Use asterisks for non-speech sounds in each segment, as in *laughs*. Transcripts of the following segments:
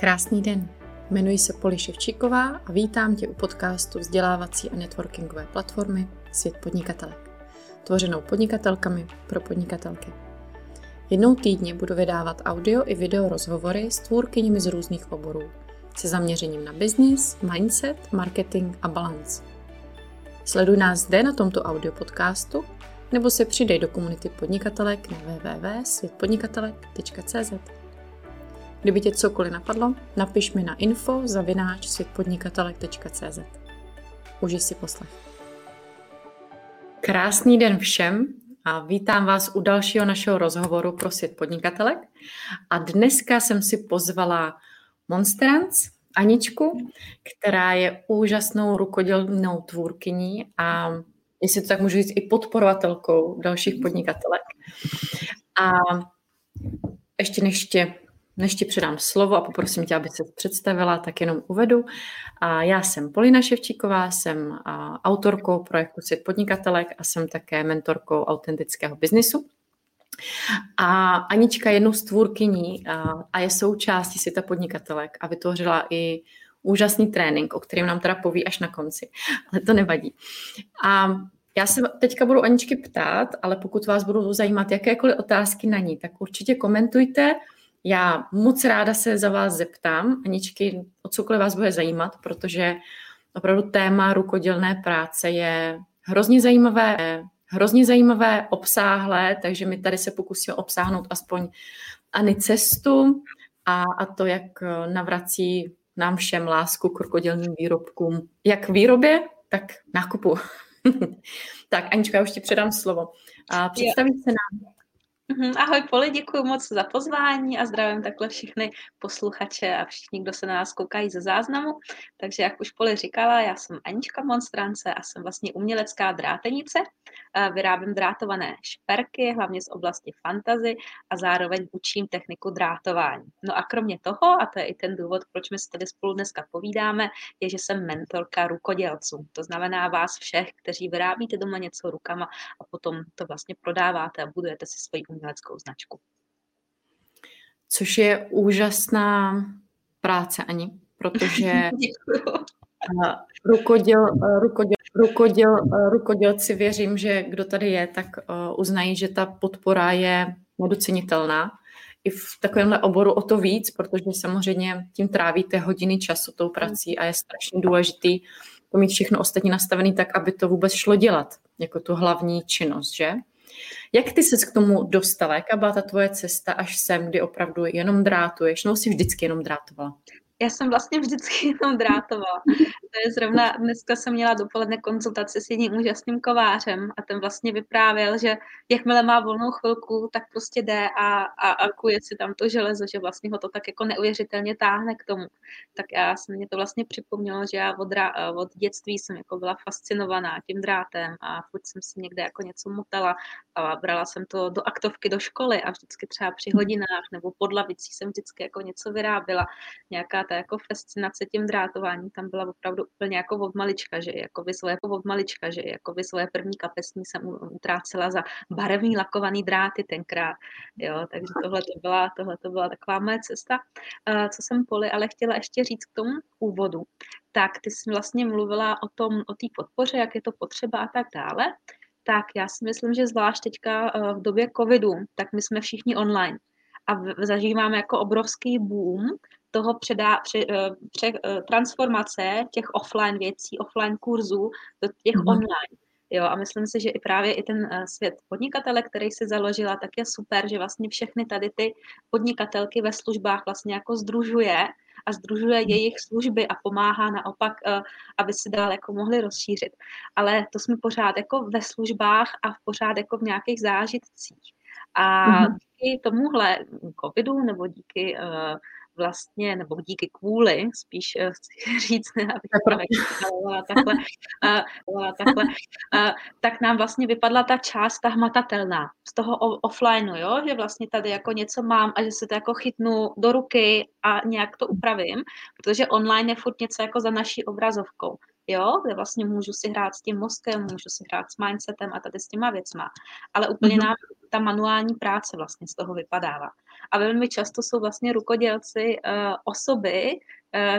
Krásný den. Jmenuji se Poli Ševčíková a vítám tě u podcastu vzdělávací a networkingové platformy Svět podnikatelek, tvořenou podnikatelkami pro podnikatelky. Jednou týdně budu vydávat audio i video rozhovory s tvůrkyněmi z různých oborů, se zaměřením na business, mindset, marketing a balance. Sleduj nás zde na tomto audio podcastu nebo se přidej do komunity podnikatelek na www.světpodnikatelek.cz. Kdyby tě cokoliv napadlo, napiš mi na info zavináč světpodnikatelek.cz. Užij si poslech. Krásný den všem a vítám vás u dalšího našeho rozhovoru pro svět podnikatelek. A dneska jsem si pozvala Monstrance, Aničku, která je úžasnou rukodělnou tvůrkyní a jestli to tak můžu říct, i podporovatelkou dalších podnikatelek. A ještě než tě než ti předám slovo a poprosím tě, aby se představila, tak jenom uvedu. A já jsem Polina Ševčíková, jsem autorkou projektu Svět podnikatelek a jsem také mentorkou autentického biznisu. A Anička je jednou z tvůrkyní a je součástí světa podnikatelek a vytvořila i úžasný trénink, o kterém nám teda poví až na konci, ale to nevadí. A já se teďka budu Aničky ptát, ale pokud vás budou zajímat jakékoliv otázky na ní, tak určitě komentujte, já moc ráda se za vás zeptám, Aničky, o cokoliv vás bude zajímat, protože opravdu téma rukodělné práce je hrozně zajímavé, hrozně zajímavé, obsáhlé, takže my tady se pokusíme obsáhnout aspoň ani cestu a, a to, jak navrací nám všem lásku k rukodělným výrobkům, jak výrobě, tak nákupu. *laughs* tak, Anička, já už ti předám slovo. A představit se nám, ahoj Poli, děkuji moc za pozvání a zdravím takhle všechny posluchače a všichni, kdo se na nás koukají ze záznamu. Takže jak už Poli říkala, já jsem Anička Monstrance a jsem vlastně umělecká drátenice. Vyrábím drátované šperky, hlavně z oblasti fantazy a zároveň učím techniku drátování. No a kromě toho, a to je i ten důvod, proč my se tady spolu dneska povídáme, je, že jsem mentorka rukodělců. To znamená vás všech, kteří vyrábíte doma něco rukama a potom to vlastně prodáváte a budujete si svoji uměleckou značku. Což je úžasná práce, Ani, protože *laughs* rukoděl, rukoděl, rukoděl, rukodělci věřím, že kdo tady je, tak uznají, že ta podpora je nedocenitelná. I v takovémhle oboru o to víc, protože samozřejmě tím trávíte hodiny času tou prací a je strašně důležitý to mít všechno ostatní nastavené tak, aby to vůbec šlo dělat, jako tu hlavní činnost, že? Jak ty ses k tomu dostala? Jaká byla ta tvoje cesta až sem, kdy opravdu jenom drátuješ? No, jsi vždycky jenom drátovala já jsem vlastně vždycky *laughs* jenom drátovala. To je zrovna, dneska jsem měla dopoledne konzultaci s jedním úžasným kovářem a ten vlastně vyprávěl, že jakmile má volnou chvilku, tak prostě jde a, a, a kuje si tam to železo, že vlastně ho to tak jako neuvěřitelně táhne k tomu. Tak já jsem mě to vlastně připomnělo, že já od, od dětství jsem jako byla fascinovaná tím drátem a furt jsem si někde jako něco motala a brala jsem to do aktovky do školy a vždycky třeba při hodinách nebo pod lavicí jsem vždycky jako něco vyrábila, nějaká ta jako fascinace tím drátováním tam byla opravdu úplně jako od malička, že jako by svoje, jako od malička, že jako by svoje první kapesní jsem utrácela za barevný lakovaný dráty tenkrát, jo, takže tohle to byla, tohle to byla taková moje cesta. Co jsem Poli ale chtěla ještě říct k tomu úvodu, tak ty jsi vlastně mluvila o tom, o té podpoře, jak je to potřeba a tak dále, tak já si myslím, že zvlášť teďka v době covidu, tak my jsme všichni online a zažíváme jako obrovský boom toho předá, pře, eh, pře, eh, transformace těch offline věcí, offline kurzů do těch mm-hmm. online. Jo, a myslím si, že i právě i ten eh, svět podnikatele, který si založila, tak je super, že vlastně všechny tady ty podnikatelky ve službách vlastně jako združuje a združuje mhm. jejich služby a pomáhá naopak, aby si dál jako mohli rozšířit. Ale to jsme pořád jako ve službách a pořád jako v nějakých zážitcích. A mm-hmm. díky tomuhle covidu nebo díky uh, vlastně, nebo díky kvůli, spíš eh, chci *laughs* říct, ne, abych to takhle, a, takhle a, tak nám vlastně vypadla ta část, ta hmatatelná z toho offlineu, jo? že vlastně tady jako něco mám a že se to jako chytnu do ruky a nějak to upravím, protože online je furt něco jako za naší obrazovkou jo, kde vlastně můžu si hrát s tím mozkem, můžu si hrát s mindsetem a tady s těma věcma. Ale úplně mm-hmm. nám ta manuální práce vlastně z toho vypadává. A velmi často jsou vlastně rukodělci uh, osoby,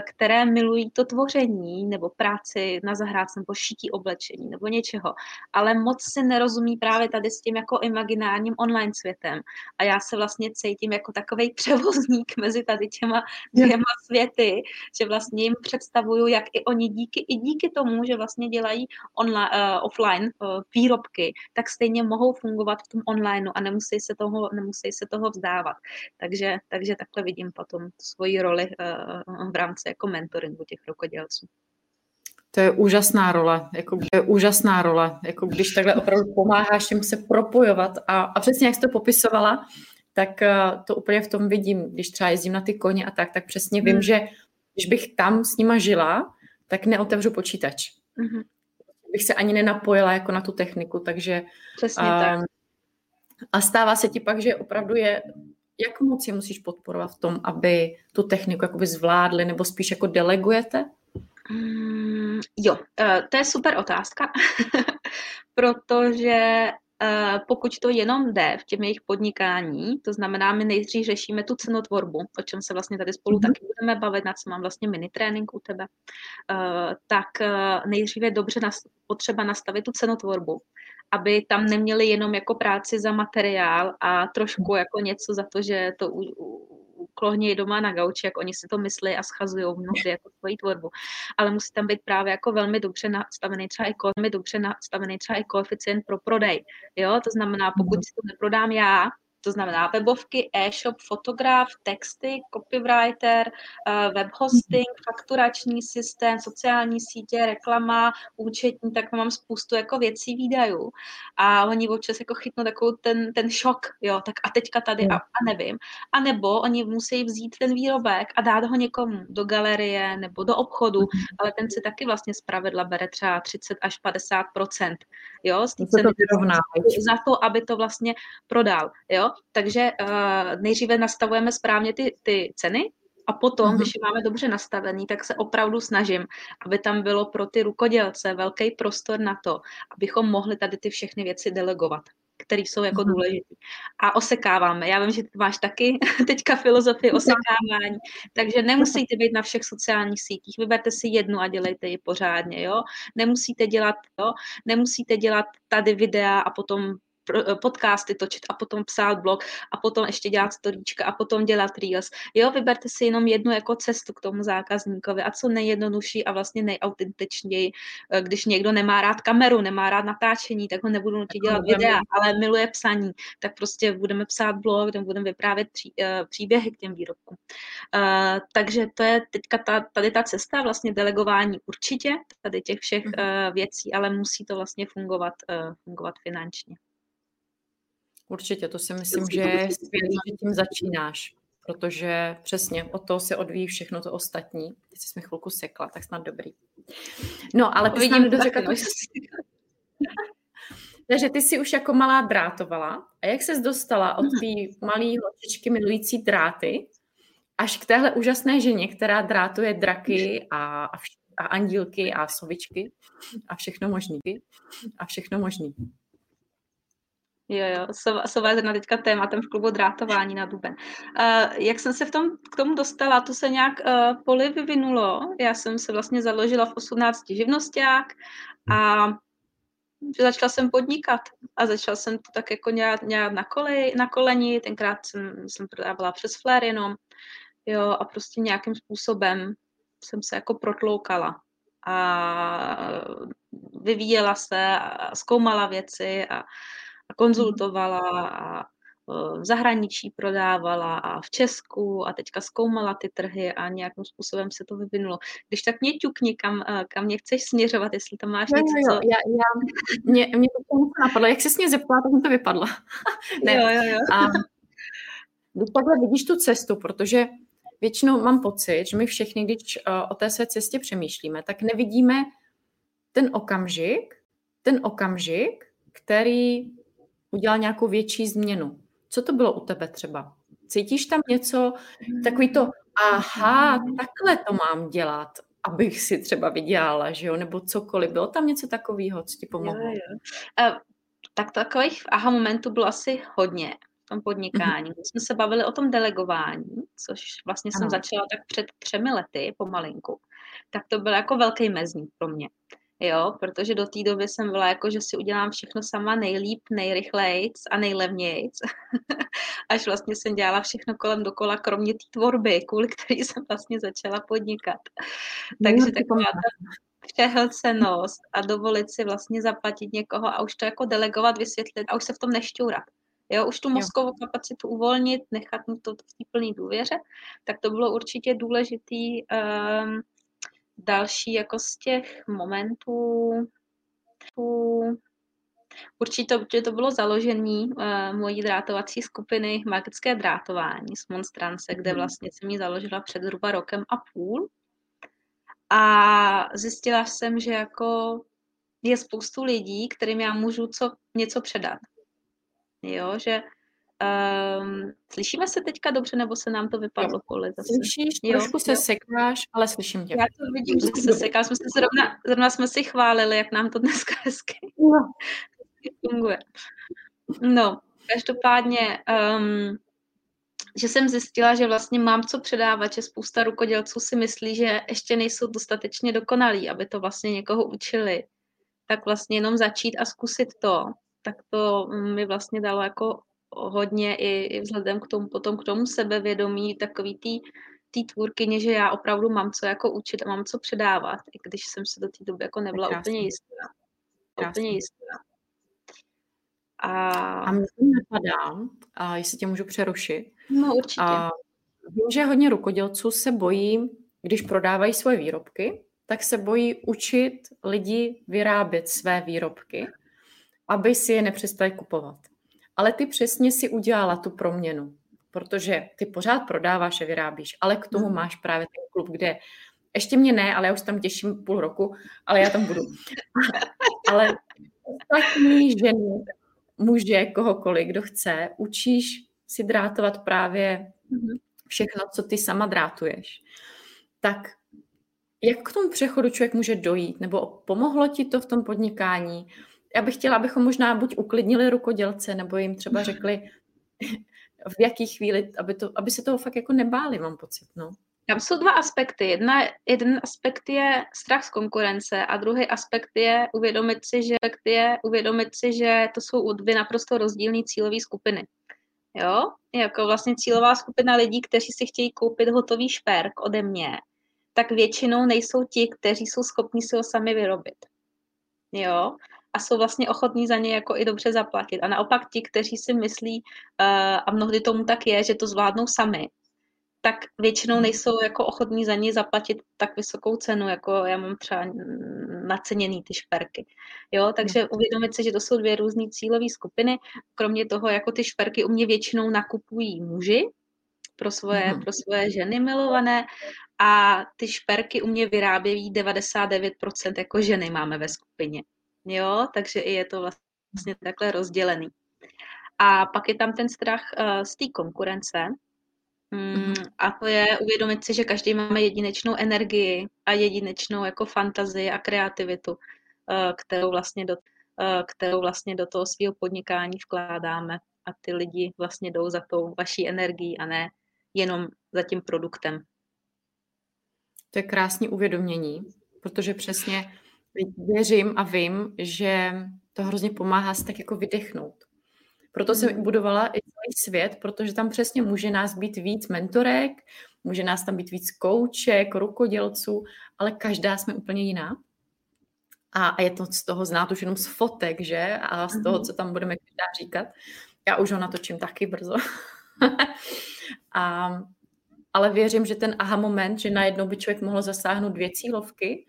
které milují to tvoření nebo práci na zahrádce nebo šití oblečení nebo něčeho, ale moc se nerozumí právě tady s tím jako imaginárním online světem. A já se vlastně cítím jako takový *laughs* převozník mezi tady těma dvěma světy, že vlastně jim představuju, jak i oni díky, i díky tomu, že vlastně dělají online, uh, offline uh, výrobky, tak stejně mohou fungovat v tom online a nemusí se toho, nemusí se toho vzdávat. Takže, takže takhle vidím potom svoji roli uh, v rámci jako mentoringu těch rukodělců. To je úžasná role, jako, to je úžasná role, jako když takhle opravdu pomáháš jim se propojovat a, a přesně jak jsi to popisovala, tak uh, to úplně v tom vidím, když třeba jezdím na ty koně a tak, tak přesně vím, hmm. že když bych tam s nima žila, tak neotevřu počítač. Hmm. Bych se ani nenapojila jako na tu techniku, takže... Přesně uh, tak. A stává se ti pak, že opravdu je jak moc je musíš podporovat v tom, aby tu techniku jakoby zvládli, nebo spíš jako delegujete? Mm, jo, eh, to je super otázka, *laughs* protože eh, pokud to jenom jde v těm jejich podnikání, to znamená, my nejdřív řešíme tu cenotvorbu, o čem se vlastně tady spolu mm-hmm. taky budeme bavit, na co mám vlastně mini trénink u tebe, eh, tak nejdříve je dobře potřeba nastavit tu cenotvorbu aby tam neměli jenom jako práci za materiál a trošku jako něco za to, že to uklohnějí doma na gauči, jak oni si to myslí a schazují mnohdy jako svoji tvorbu. Ale musí tam být právě jako velmi dobře nastavený třeba i velmi dobře nastavený třeba i koeficient pro prodej. Jo, to znamená, pokud mhm. si to neprodám já, to znamená webovky, e-shop, fotograf, texty, copywriter, eh, web hosting, mhm. fakturační systém, sociální sítě, reklama, účetní, tak mám spoustu jako věcí výdajů. A oni občas jako chytnou takovou ten, ten šok, jo, tak a teďka tady a, a nevím. A nebo oni musí vzít ten výrobek a dát ho někomu do galerie nebo do obchodu, mhm. ale ten si taky vlastně zpravidla bere třeba 30 až 50 jo, z té ceny za to, aby to vlastně prodal, jo. Takže uh, nejdříve nastavujeme správně ty, ty ceny, a potom, uh-huh. když je máme dobře nastavený, tak se opravdu snažím, aby tam bylo pro ty rukodělce velký prostor na to, abychom mohli tady ty všechny věci delegovat které jsou jako uh-huh. důležité. A osekáváme. Já vím, že ty máš taky *laughs* teďka filozofii osekávání, takže nemusíte být na všech sociálních sítích. Vyberte si jednu a dělejte ji pořádně, jo. Nemusíte dělat, jo. Nemusíte dělat tady videa a potom podcasty točit a potom psát blog a potom ještě dělat storíčka a potom dělat reels. Jo, vyberte si jenom jednu jako cestu k tomu zákazníkovi a co nejjednodušší a vlastně nejautentičněji, eh, když někdo nemá rád kameru, nemá rád natáčení, tak ho nebudu nutit dělat videa, ale miluje psaní, tak prostě budeme psát blog, kde budeme vyprávět pří, uh, příběhy k těm výrobkům. Takže to je teďka ta, tady ta cesta vlastně delegování určitě, tady těch všech uh, věcí, ale musí to vlastně fungovat, fungovat finančně. Určitě, to si myslím, že je skvělé, že tím začínáš, protože přesně od toho se odvíjí všechno to ostatní. Ty jsi mi chvilku sekla, tak snad dobrý. No, ale ty jsi nám nedořekla to, Takže ty jsi už jako malá drátovala. A jak ses dostala od mhm. té malé holčičky milující dráty až k téhle úžasné ženě, která drátuje draky a, a, vš- a andílky a sovičky a všechno možný. A všechno možný. Jo, jo, sova je zrovna teďka tématem v klubu drátování na Duben. Uh, jak jsem se v tom, k tomu dostala, to se nějak uh, poli vyvinulo. Já jsem se vlastně založila v 18 živnosták a začala jsem podnikat a začala jsem to tak jako nějak, nějak na, kolej, na koleni, tenkrát jsem, jsem prodávala přes Flair jenom, jo, a prostě nějakým způsobem jsem se jako protloukala a vyvíjela se a zkoumala věci a konzultovala a v zahraničí prodávala a v Česku a teďka zkoumala ty trhy a nějakým způsobem se to vyvinulo. Když tak mě ťukni, kam, kam mě chceš směřovat, jestli tam máš něco, jo, jo, co... Já, já, mě, mě to napadlo, jak se mě zeptala, tak mi to vypadlo. *laughs* ne. Jo, jo, jo. A když takhle vidíš tu cestu, protože většinou mám pocit, že my všichni, když o té své cestě přemýšlíme, tak nevidíme ten okamžik, ten okamžik, který udělal nějakou větší změnu. Co to bylo u tebe třeba? Cítíš tam něco, takový to, aha, takhle to mám dělat, abych si třeba vydělala, že jo, nebo cokoliv. Bylo tam něco takového, co ti pomohlo? Jo, jo. Uh, tak takových aha momentů bylo asi hodně. tom podnikání. My jsme se bavili o tom delegování, což vlastně jsem ano. začala tak před třemi lety pomalinku. Tak to byl jako velký mezník pro mě. Jo, protože do té doby jsem byla jako, že si udělám všechno sama nejlíp, nejrychlejc a nejlevnějc. *laughs* Až vlastně jsem dělala všechno kolem dokola, kromě té tvorby, kvůli který *laughs* jsem vlastně začala podnikat. Takže taková ta přehlcenost a dovolit si vlastně zaplatit někoho a už to jako delegovat, vysvětlit a už se v tom nešťourat. Jo, už tu mozkovou kapacitu uvolnit, nechat mu to v té plné důvěře, tak to bylo určitě důležitý. Um, další jako z těch momentů, Určitě to, to bylo založení uh, mojí drátovací skupiny Magické drátování z Monstrance, kde mhm. vlastně jsem ji založila před zhruba rokem a půl. A zjistila jsem, že jako je spoustu lidí, kterým já můžu co, něco předat. Jo, že um, slyšíme se teďka dobře, nebo se nám to vypadlo pole zase? Slyšíš, jo, trošku se jo. sekáš, ale slyším tě. Já to vidím, že se sekáš. Jsme se zrovna, zrovna jsme si chválili, jak nám to dneska *laughs* hezky no. funguje. No, každopádně um, že jsem zjistila, že vlastně mám co předávat, že spousta rukodělců si myslí, že ještě nejsou dostatečně dokonalí, aby to vlastně někoho učili. Tak vlastně jenom začít a zkusit to, tak to mi vlastně dalo jako hodně i, i vzhledem k tomu, potom k tomu sebevědomí, takový tý, tý tvůrkyně, že já opravdu mám co jako učit a mám co předávat, i když jsem se do té doby jako nebyla úplně jistá. Úplně jistá. A, a mě to napadá, a jestli tě můžu přerušit. No určitě. A vím, že hodně rukodělců se bojí, když prodávají svoje výrobky, tak se bojí učit lidi vyrábět své výrobky, aby si je nepřestali kupovat. Ale ty přesně si udělala tu proměnu, protože ty pořád prodáváš a vyrábíš, ale k tomu mhm. máš právě ten klub, kde ještě mě ne, ale já už tam těším půl roku, ale já tam budu. *laughs* ale ostatní ženy muže, kohokoliv, kdo chce, učíš si drátovat právě mhm. všechno, co ty sama drátuješ. Tak jak k tomu přechodu člověk může dojít? Nebo pomohlo ti to v tom podnikání? Já bych chtěla, abychom možná buď uklidnili rukodělce, nebo jim třeba řekli, v jaký chvíli, aby, to, aby se toho fakt jako nebáli, mám pocit. No. Tam jsou dva aspekty. Jedna, jeden aspekt je strach z konkurence a druhý aspekt je uvědomit si, že, je uvědomit si, že to jsou dvě naprosto rozdílné cílové skupiny. Jo? Jako vlastně cílová skupina lidí, kteří si chtějí koupit hotový šperk ode mě, tak většinou nejsou ti, kteří jsou schopni si ho sami vyrobit. Jo? A jsou vlastně ochotní za ně jako i dobře zaplatit. A naopak ti, kteří si myslí, uh, a mnohdy tomu tak je, že to zvládnou sami, tak většinou hmm. nejsou jako ochotní za ní zaplatit tak vysokou cenu, jako já mám třeba naceněný ty šperky. Jo, takže hmm. uvědomit si, že to jsou dvě různé cílové skupiny. Kromě toho, jako ty šperky u mě většinou nakupují muži pro svoje, mm. pro svoje ženy milované a ty šperky u mě vyrábějí 99% jako ženy máme ve skupině. Jo, takže i je to vlastně takhle rozdělený. A pak je tam ten strach uh, z té konkurence, Mm, a to je uvědomit si, že každý máme jedinečnou energii a jedinečnou jako fantazii a kreativitu, eh, kterou vlastně do, eh, kterou vlastně do toho svého podnikání vkládáme a ty lidi vlastně jdou za tou vaší energií a ne jenom za tím produktem. To je krásné uvědomění, protože přesně věřím a vím, že to hrozně pomáhá si tak jako vydechnout. Proto jsem mm. budovala i celý svět, protože tam přesně může nás být víc mentorek, může nás tam být víc kouček, rukodělců, ale každá jsme úplně jiná. A, a je to z toho znát už jenom z fotek, že? A z toho, mhm. co tam budeme každá říkat. Já už ho natočím taky brzo. *laughs* a, ale věřím, že ten aha moment, že najednou by člověk mohl zasáhnout dvě cílovky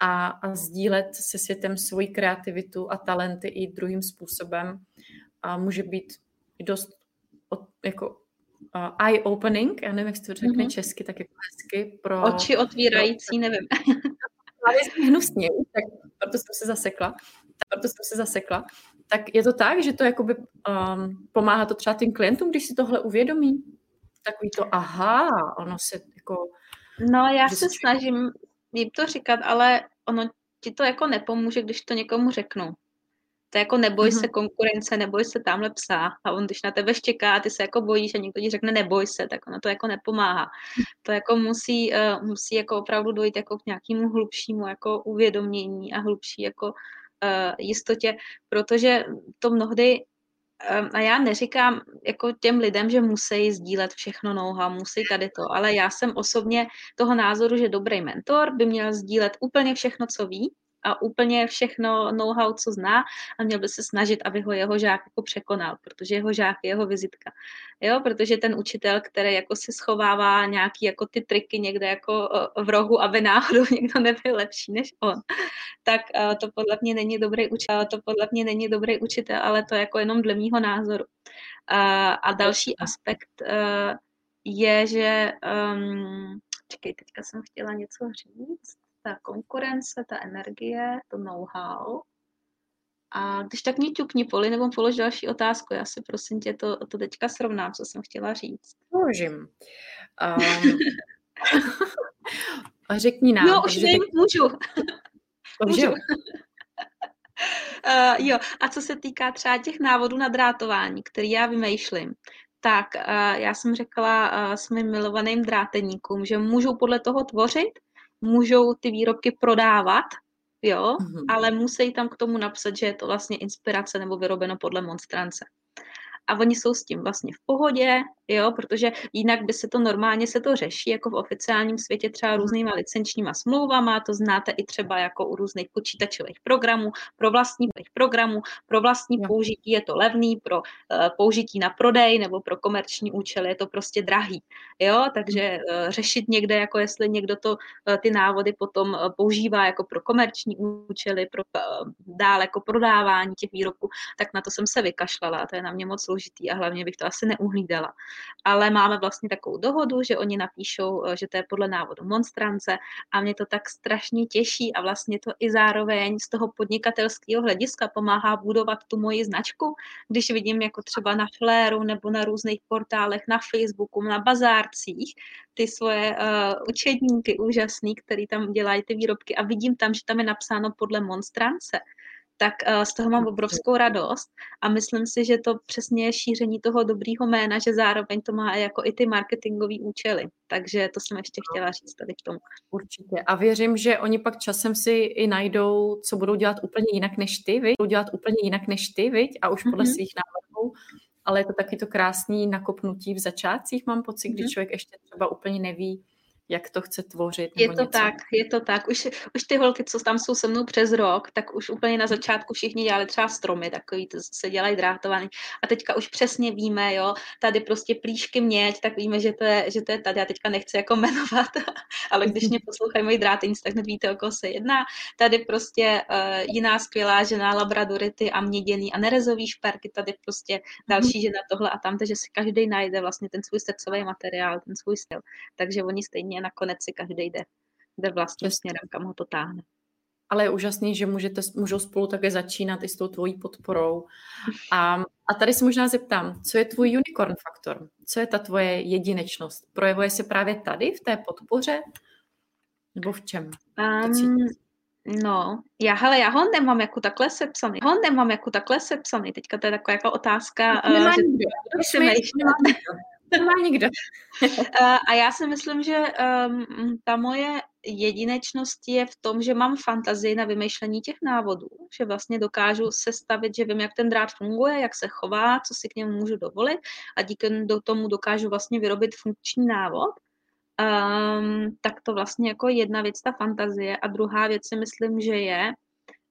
a, a sdílet se světem svoji kreativitu a talenty i druhým způsobem, a může být dost jako uh, eye-opening, já nevím, jak se to řekne mm-hmm. česky, tak jako hezky pro... Oči otvírající, nevím. *laughs* Právě hnusně, tak proto jsem se zasekla. Proto jsem se zasekla. Tak je to tak, že to jakoby um, pomáhá to třeba tím klientům, když si tohle uvědomí? Takový to, aha, ono se jako... No, já se snažím jim to říkat, ale ono ti to jako nepomůže, když to někomu řeknu. To je jako neboj mm-hmm. se konkurence, neboj se tamhle psa. A on, když na tebe štěká, ty se jako bojíš a někdo ti řekne neboj se, tak ono to jako nepomáhá. To jako musí, uh, musí jako opravdu dojít jako k nějakému hlubšímu jako uvědomění a hlubší jako uh, jistotě, protože to mnohdy a já neříkám jako těm lidem, že musí sdílet všechno nouha, musí tady to, ale já jsem osobně toho názoru, že dobrý mentor by měl sdílet úplně všechno, co ví, a úplně všechno know-how, co zná a měl by se snažit, aby ho jeho žák jako překonal, protože jeho žák je jeho vizitka. Jo, protože ten učitel, který jako si schovává nějaký jako ty triky někde jako v rohu, aby náhodou *laughs* někdo nebyl lepší než on, tak to podle mě není dobrý učitel, to podle mě není dobrý učitel, ale to jako jenom dle mýho názoru. A další aspekt je, že um, čekej, teďka jsem chtěla něco říct ta konkurence, ta energie, to know-how. A když tak mě ťukni poli, nebo polož další otázku. Já si prosím tě to, to teďka srovnám, co jsem chtěla říct. Položím. *laughs* Um, *laughs* řekni nám. No, už nevím, teď... *laughs* můžu. můžu. Uh, jo, a co se týká třeba těch návodů na drátování, který já vymýšlím, tak uh, já jsem řekla uh, svým milovaným dráteníkům, že můžou podle toho tvořit, můžou ty výrobky prodávat, jo, mm-hmm. ale musí tam k tomu napsat, že je to vlastně inspirace nebo vyrobeno podle monstrance a oni jsou s tím vlastně v pohodě, jo, protože jinak by se to normálně se to řeší jako v oficiálním světě třeba různýma licenčníma smlouvama, to znáte i třeba jako u různých počítačových programů, pro vlastní programů, pro vlastní použití je to levný, pro uh, použití na prodej nebo pro komerční účely je to prostě drahý, jo, takže uh, řešit někde, jako jestli někdo to, uh, ty návody potom uh, používá jako pro komerční účely, pro uh, dál jako prodávání těch výrobků, tak na to jsem se vykašlala to je na mě moc složitý a hlavně bych to asi neuhlídala. Ale máme vlastně takovou dohodu, že oni napíšou, eh, že to je podle návodu monstrance a mě to tak strašně těší a vlastně to i zároveň z toho podnikatelského hlediska pomáhá budovat tu moji značku, když vidím jako třeba na Fléru nebo na různých portálech, na Facebooku, na bazárcích, ty svoje uh, učedníky úžasný, který tam dělají ty výrobky a vidím tam, že tam je napsáno podle monstrance, tak uh, z toho mám obrovskou radost a myslím si, že to přesně je šíření toho dobrýho jména, že zároveň to má jako i ty marketingové účely. Takže to jsem ještě chtěla říct tady k tomu. Určitě. A věřím, že oni pak časem si i najdou, co budou dělat úplně jinak než ty, viď? Budou dělat úplně jinak než ty, viď? A už podle mm-hmm. svých návrhů. Ale je to taky to krásný nakopnutí v začátcích, mám pocit, kdy člověk ještě třeba úplně neví, jak to chce tvořit. Je to něco. tak, je to tak. Už, už ty holky, co tam jsou se mnou přes rok, tak už úplně na začátku všichni dělali třeba stromy, takový to se dělají drátovaný. A teďka už přesně víme, jo, tady prostě plíšky měď, tak víme, že to je, že to je tady. Já teďka nechci jako *laughs* jmenovat, ale když mě poslouchají moji dráteníci, tak nevíte, o koho se jedná. Tady prostě uh, jiná skvělá žena, labradority a měděný a nerezový šperky, tady prostě další žena tohle a tam, takže si každý najde vlastně ten svůj srdcový materiál, ten svůj styl. Takže oni stejně a nakonec si každý jde, jde vlastním směrem, kam ho to táhne. Ale je úžasný, že můžete, můžou spolu také začínat i s tou tvojí podporou. *laughs* A, a tady se možná zeptám, co je tvůj unicorn faktor? Co je ta tvoje jedinečnost? Projevuje se právě tady, v té podpoře? Nebo v čem? Um, no, já, hele, já ho nemám jako takhle sepsaný. Ho nemám jako takhle sepsaný. Teďka to je taková jako otázka. To nemá uh, nikdo. Že, nikdo. Nemá *laughs* nikdo. a já si myslím, že um, ta moje jedinečnost je v tom, že mám fantazii na vymýšlení těch návodů, že vlastně dokážu sestavit, že vím, jak ten drát funguje, jak se chová, co si k němu můžu dovolit a díky tomu dokážu vlastně vyrobit funkční návod. Um, tak to vlastně jako jedna věc, ta fantazie. A druhá věc si myslím, že je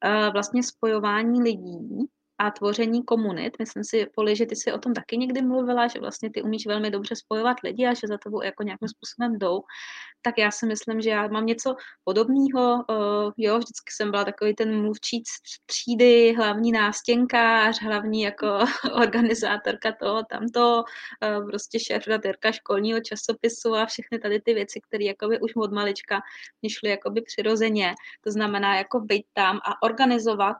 uh, vlastně spojování lidí, a tvoření komunit. Myslím si, Poli, že ty si o tom taky někdy mluvila, že vlastně ty umíš velmi dobře spojovat lidi a že za tebou jako nějakým způsobem jdou. Tak já si myslím, že já mám něco podobného. Uh, jo, vždycky jsem byla takový ten mluvčí třídy, hlavní nástěnkář, hlavní jako *laughs* organizátorka toho, tamto, uh, prostě šéf-redaktorka školního časopisu a všechny tady ty věci, které jakoby už od malička mě šly jakoby přirozeně. To znamená jako být tam a organizovat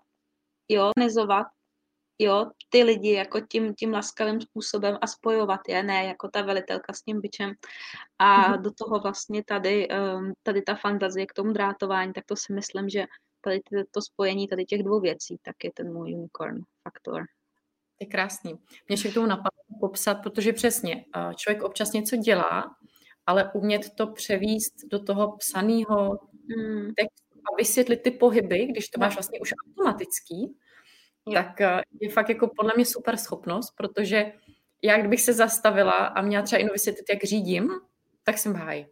jo, organizovat jo, ty lidi jako tím, tím laskavým způsobem a spojovat je, ne jako ta velitelka s tím byčem. A mm-hmm. do toho vlastně tady, um, tady ta fantazie k tomu drátování, tak to si myslím, že tady to spojení tady těch dvou věcí, tak je ten můj unicorn faktor. Je krásný. Mě ještě k tomu napadlo popsat, protože přesně člověk občas něco dělá, ale umět to převíst do toho psaného mm. textu a vysvětlit ty pohyby, když to máš vlastně už automatický. Tak je fakt jako podle mě super schopnost, protože já kdybych se zastavila a měla třeba jenom vysvětlit, jak řídím, tak jsem v háji.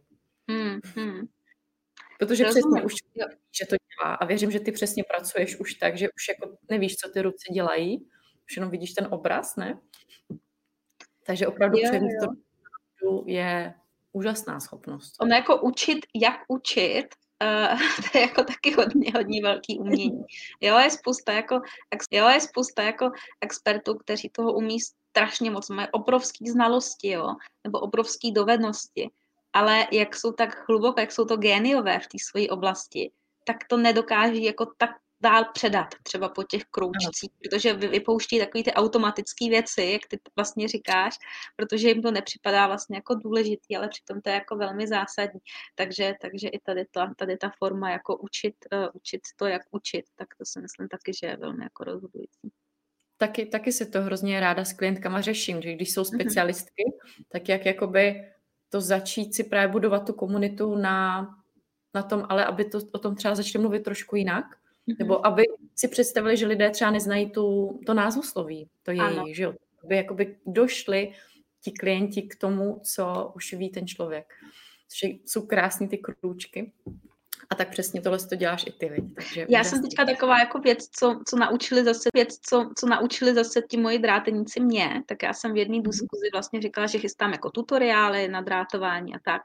Mm. Mm. Protože Rozumím. přesně už že to dělá a věřím, že ty přesně pracuješ už tak, že už jako nevíš, co ty ruce dělají, už jenom vidíš ten obraz, ne? Takže opravdu jo, to je úžasná schopnost. Ono jako učit, jak učit, Uh, *laughs* to je jako taky hodně, hodně velký umění. Jo, je spousta jako, jo, je spousta jako expertů, kteří toho umí strašně moc, mají obrovské znalosti, jo, nebo obrovské dovednosti, ale jak jsou tak hluboké, jak jsou to géniové v té své oblasti, tak to nedokáží jako tak dál předat třeba po těch kroužcích, protože vypouští takové ty automatické věci, jak ty vlastně říkáš, protože jim to nepřipadá vlastně jako důležitý, ale přitom to je jako velmi zásadní. Takže, takže i tady ta, tady ta forma jako učit, uh, učit to, jak učit, tak to si myslím taky, že je velmi jako rozhodující. Taky, taky se to hrozně ráda s klientkama řeším, že když jsou mhm. specialistky, mm-hmm. tak jak jakoby to začít si právě budovat tu komunitu na, na tom, ale aby to o tom třeba začali mluvit trošku jinak. Nebo aby si představili, že lidé třeba neznají tu, to názvosloví, to její, že jo, aby jakoby došli ti klienti k tomu, co už ví ten člověk. Což jsou krásné ty krůčky. A tak přesně tohle to děláš i ty, viď? Takže Já jsem teďka taková jako věc, co, co naučili zase, věc, co, co naučili zase ti moji dráteníci mě, tak já jsem v jedné mhm. diskuzi vlastně říkala, že chystám jako tutoriály na drátování a tak.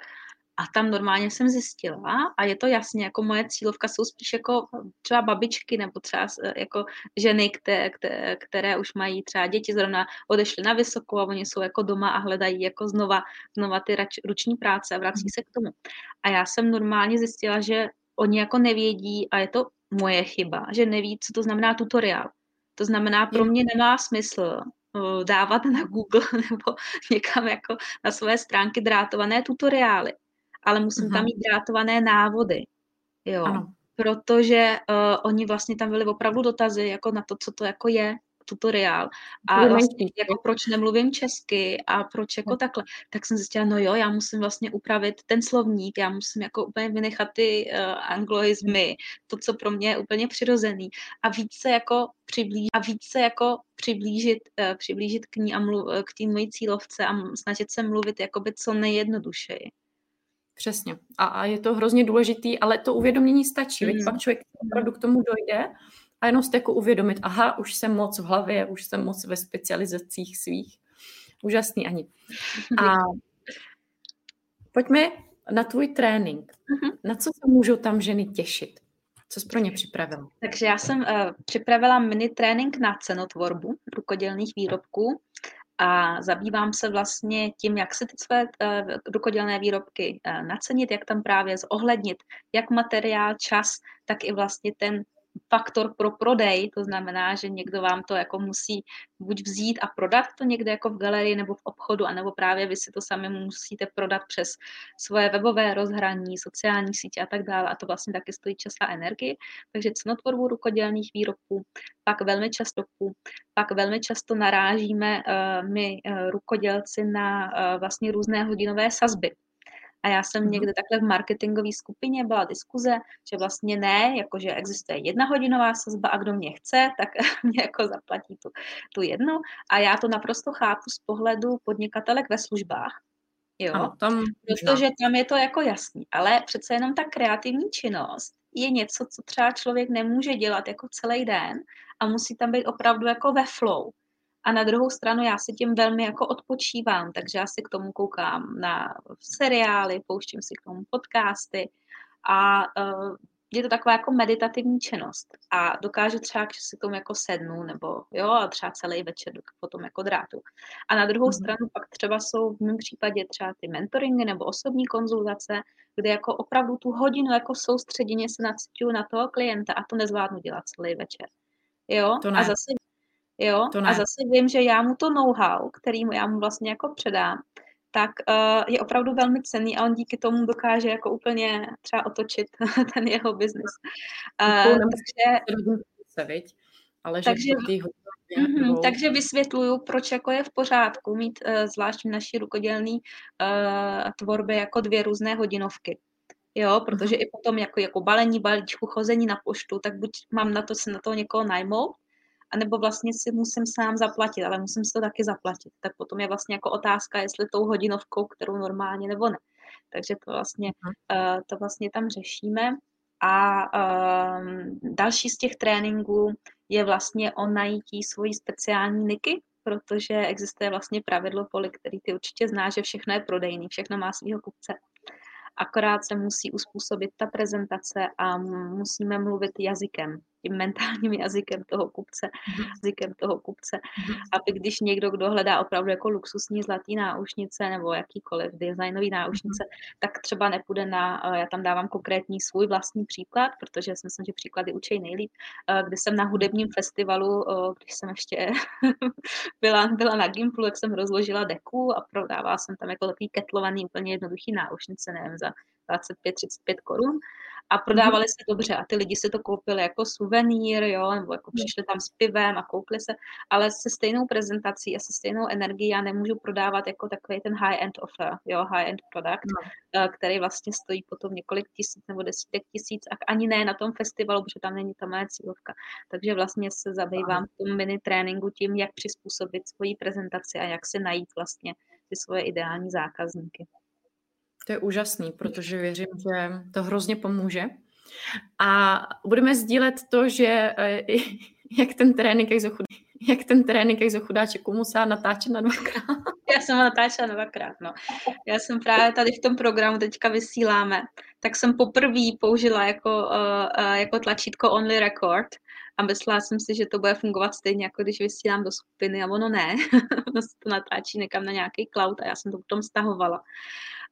A tam normálně jsem zjistila, a je to jasně, jako moje cílovka jsou spíš jako třeba babičky nebo třeba jako ženy, které, které, které už mají třeba děti, zrovna odešly na vysokou a oni jsou jako doma a hledají jako znova, znova ty rač, ruční práce a vrací se k tomu. A já jsem normálně zjistila, že oni jako nevědí, a je to moje chyba, že neví, co to znamená tutoriál. To znamená, pro mě nemá smysl uh, dávat na Google *laughs* nebo někam jako na své stránky drátované tutoriály ale musím uh-huh. tam mít drátované návody. Jo. Ano. Protože uh, oni vlastně tam byli opravdu dotazy jako na to, co to jako je tutoriál a vlastně, jako proč nemluvím česky a proč jako takhle, tak jsem zjistila, no jo, já musím vlastně upravit ten slovník, já musím jako úplně vynechat ty uh, angloizmy, to, co pro mě je úplně přirozený a více jako přiblížit, a více jako přiblížit, uh, přiblížit k ní a mluv, k té mojí cílovce a snažit se mluvit jakoby co nejjednodušeji. Přesně. A, a je to hrozně důležitý, ale to uvědomění stačí. Mm. pak člověk opravdu k tomu dojde a jenom si jako uvědomit, aha, už jsem moc v hlavě, už jsem moc ve specializacích svých. Úžasný, Ani. A *laughs* pojďme na tvůj trénink. Mm-hmm. Na co se můžou tam ženy těšit? Co jsi pro ně připravila? Takže já jsem uh, připravila mini trénink na cenotvorbu rukodělných výrobků a zabývám se vlastně tím, jak si ty své uh, rukodělné výrobky uh, nacenit, jak tam právě zohlednit jak materiál, čas, tak i vlastně ten faktor pro prodej, to znamená, že někdo vám to jako musí buď vzít a prodat to někde jako v galerii nebo v obchodu, anebo právě vy si to sami musíte prodat přes svoje webové rozhraní, sociální sítě a tak dále a to vlastně taky stojí čas a energii. Takže cenotvorbu rukodělných výrobků, pak velmi často, pak velmi často narážíme uh, my uh, rukodělci na uh, vlastně různé hodinové sazby. A já jsem mhm. někde takhle v marketingové skupině byla diskuze, že vlastně ne, jakože existuje jedna hodinová sazba a kdo mě chce, tak *laughs* mě jako zaplatí tu, tu jednu. A já to naprosto chápu z pohledu podnikatelek ve službách, Jo, ano, tam protože tam je to jako jasný, ale přece jenom ta kreativní činnost je něco, co třeba člověk nemůže dělat jako celý den a musí tam být opravdu jako ve flow. A na druhou stranu já si tím velmi jako odpočívám, takže já si k tomu koukám na seriály, pouštím si k tomu podcasty a uh, je to taková jako meditativní činnost a dokážu třeba, že si tomu jako sednu nebo jo, a třeba celý večer potom jako drátu. A na druhou mm-hmm. stranu pak třeba jsou v mém případě třeba ty mentoringy nebo osobní konzultace, kde jako opravdu tu hodinu jako soustředěně se nacituju na toho klienta a to nezvládnu dělat celý večer. Jo, to ne. a zase Jo? To ne. A zase vím, že já mu to know-how, který mu já mu vlastně jako předám, tak uh, je opravdu velmi cený a on díky tomu dokáže jako úplně třeba otočit *laughs* ten jeho biznis. Uh, takže, ale že takže, mm-hmm, takže vysvětluju, proč jako je v pořádku mít uh, zvlášť v naší rukodělné uh, tvorbě jako dvě různé hodinovky. Jo, protože mm-hmm. i potom jako, jako balení balíčku, chození na poštu, tak buď mám na to se na to někoho najmout, anebo vlastně si musím sám zaplatit, ale musím si to taky zaplatit. Tak potom je vlastně jako otázka, jestli tou hodinovkou, kterou normálně nebo ne. Takže to vlastně, uh, to vlastně tam řešíme. A um, další z těch tréninků je vlastně o najítí svojí speciální niky, protože existuje vlastně pravidlo poli, který ty určitě znáš, že všechno je prodejný, všechno má svého kupce akorát se musí uspůsobit ta prezentace a musíme mluvit jazykem tím mentálním jazykem toho kupce, mm-hmm. jazykem toho kupce, mm-hmm. aby když někdo, kdo hledá opravdu jako luxusní zlatý náušnice nebo jakýkoliv designový náušnice, mm-hmm. tak třeba nepůjde na, eh, já tam dávám konkrétní svůj vlastní příklad, protože si myslím, že příklady učí nejlíp, eh, kdy jsem na hudebním festivalu, eh, když jsem ještě *laughs* byla, byla na Gimplu, jak jsem rozložila deku a prodávala jsem tam jako takový ketlovaný úplně jednoduchý náušnice, nevím, za 25-35 korun a prodávali se dobře a ty lidi si to koupili jako suvenýr, jo, nebo jako přišli tam s pivem a koupili se, ale se stejnou prezentací a se stejnou energií já nemůžu prodávat jako takový ten high-end offer, jo, high-end product, no. který vlastně stojí potom několik tisíc nebo desítek tisíc a ani ne na tom festivalu, protože tam není ta moje cílovka. Takže vlastně se zabývám v tom mini tréninku tím, jak přizpůsobit svoji prezentaci a jak si najít vlastně ty svoje ideální zákazníky. To je úžasný, protože věřím, že to hrozně pomůže. A budeme sdílet to, že eh, *laughs* jak ten trénink, jak, jak ten trénink, jak chudáčku musela natáčet na dvakrát. *laughs* Já jsem ho natáčela na dvakrát, no. Já jsem právě tady v tom programu teďka vysíláme, tak jsem poprvé použila jako, uh, jako tlačítko Only Record a myslela jsem si, že to bude fungovat stejně, jako když vysílám do skupiny a ono ne. *laughs* ono se to natáčí někam na nějaký cloud a já jsem to potom stahovala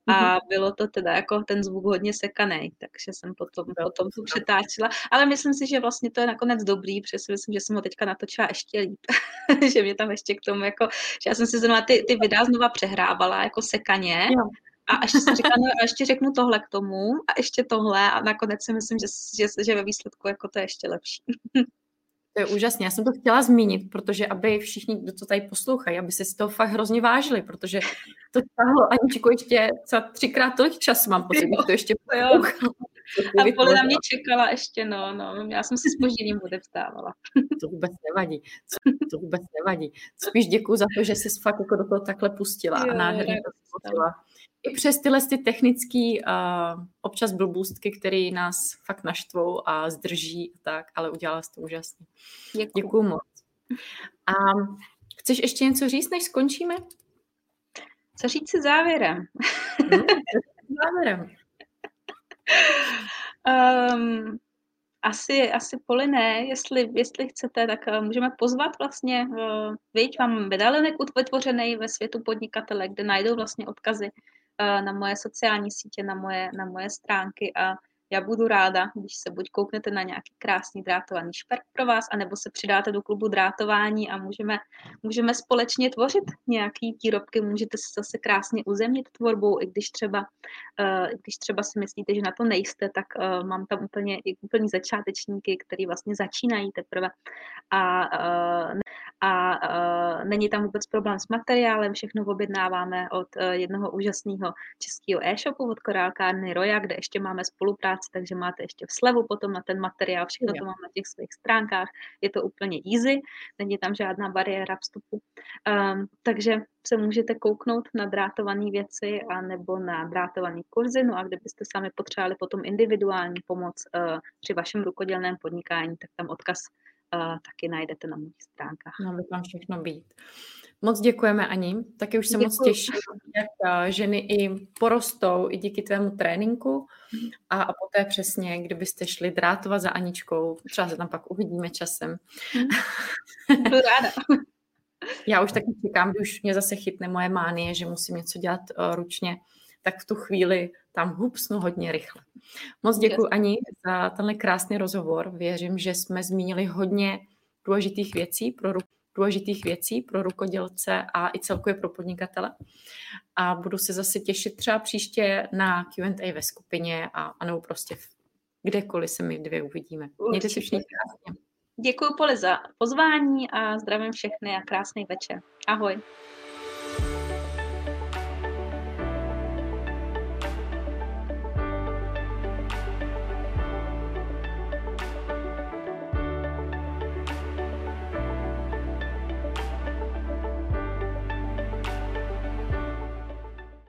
a mhm. bylo to teda jako ten zvuk hodně sekaný, takže jsem potom, potom to přetáčela, ale myslím si, že vlastně to je nakonec dobrý, protože si myslím, že jsem ho teďka natočila ještě líp, *laughs* že mě tam ještě k tomu jako, že já jsem si zrovna ty, ty videa znova přehrávala jako sekaně, jo. A ještě jsem říkala, no a ještě řeknu tohle k tomu a ještě tohle a nakonec si myslím, že, že, že ve výsledku jako to je ještě lepší. *laughs* To je úžasné. Já jsem to chtěla zmínit, protože aby všichni, kdo to tady poslouchají, aby se si to fakt hrozně vážili, protože to tahlo Aničko ještě třikrát tolik času mám pocit, to ještě jo. A Poli na mě čekala ještě, no, no. Já jsem si s požděním odevstávala. To vůbec nevadí. To vůbec nevadí. Spíš děkuji za to, že jsi fakt jako do toho takhle pustila jo, a nádherně to spustila i přes tyhle ty technické uh, občas blbůstky, které nás fakt naštvou a zdrží a tak, ale udělala jsi to úžasně. Děkuji. Děkuji moc. A chceš ještě něco říct, než skončíme? Co říct si závěrem? No, závěrem. Um, asi, asi Poli ne, jestli, jestli chcete, tak uh, můžeme pozvat vlastně, uh, víť, mám medailonek vytvořený ve světu podnikatele, kde najdou vlastně odkazy na moje sociální sítě, na moje, na moje stránky a já budu ráda, když se buď kouknete na nějaký krásný drátovaný šperk pro vás, anebo se přidáte do klubu drátování a můžeme, můžeme společně tvořit nějaký výrobky, můžete se zase krásně uzemnit tvorbou, i když třeba, uh, když třeba si myslíte, že na to nejste, tak uh, mám tam úplně i úplný začátečníky, který vlastně začínají teprve. A, uh, a uh, není tam vůbec problém s materiálem, všechno objednáváme od uh, jednoho úžasného českého e-shopu od korálkárny Roja, kde ještě máme spolupráci práci, takže máte ještě v slevu potom na ten materiál, všechno to mám na těch svých stránkách, je to úplně easy, není tam žádná bariéra vstupu, um, takže se můžete kouknout na drátované věci a nebo na drátované kurzy, no a kdybyste sami potřebovali potom individuální pomoc uh, při vašem rukodělném podnikání, tak tam odkaz taky najdete na mých stránkách. No, by tam všechno být. Moc děkujeme, Ani. Taky už se Děkuji. moc těším, jak eh, ženy i porostou i díky tvému tréninku a, a poté přesně, kdybyste šli drátovat za Aničkou, třeba se tam pak uvidíme časem. Budu ráda. Já už taky čekám, když už mě zase chytne moje mánie, že musím něco dělat uh, ručně, tak v tu chvíli tam hupsnu hodně rychle. Moc děkuji Ani za tenhle krásný rozhovor. Věřím, že jsme zmínili hodně důležitých věcí pro ruku důležitých věcí pro rukodělce a i celkově pro podnikatele. A budu se zase těšit třeba příště na Q&A ve skupině a, a nebo prostě v, kdekoliv se my dvě uvidíme. Mějte si všichni krásně. Děkuji Poli za pozvání a zdravím všechny a krásný večer. Ahoj.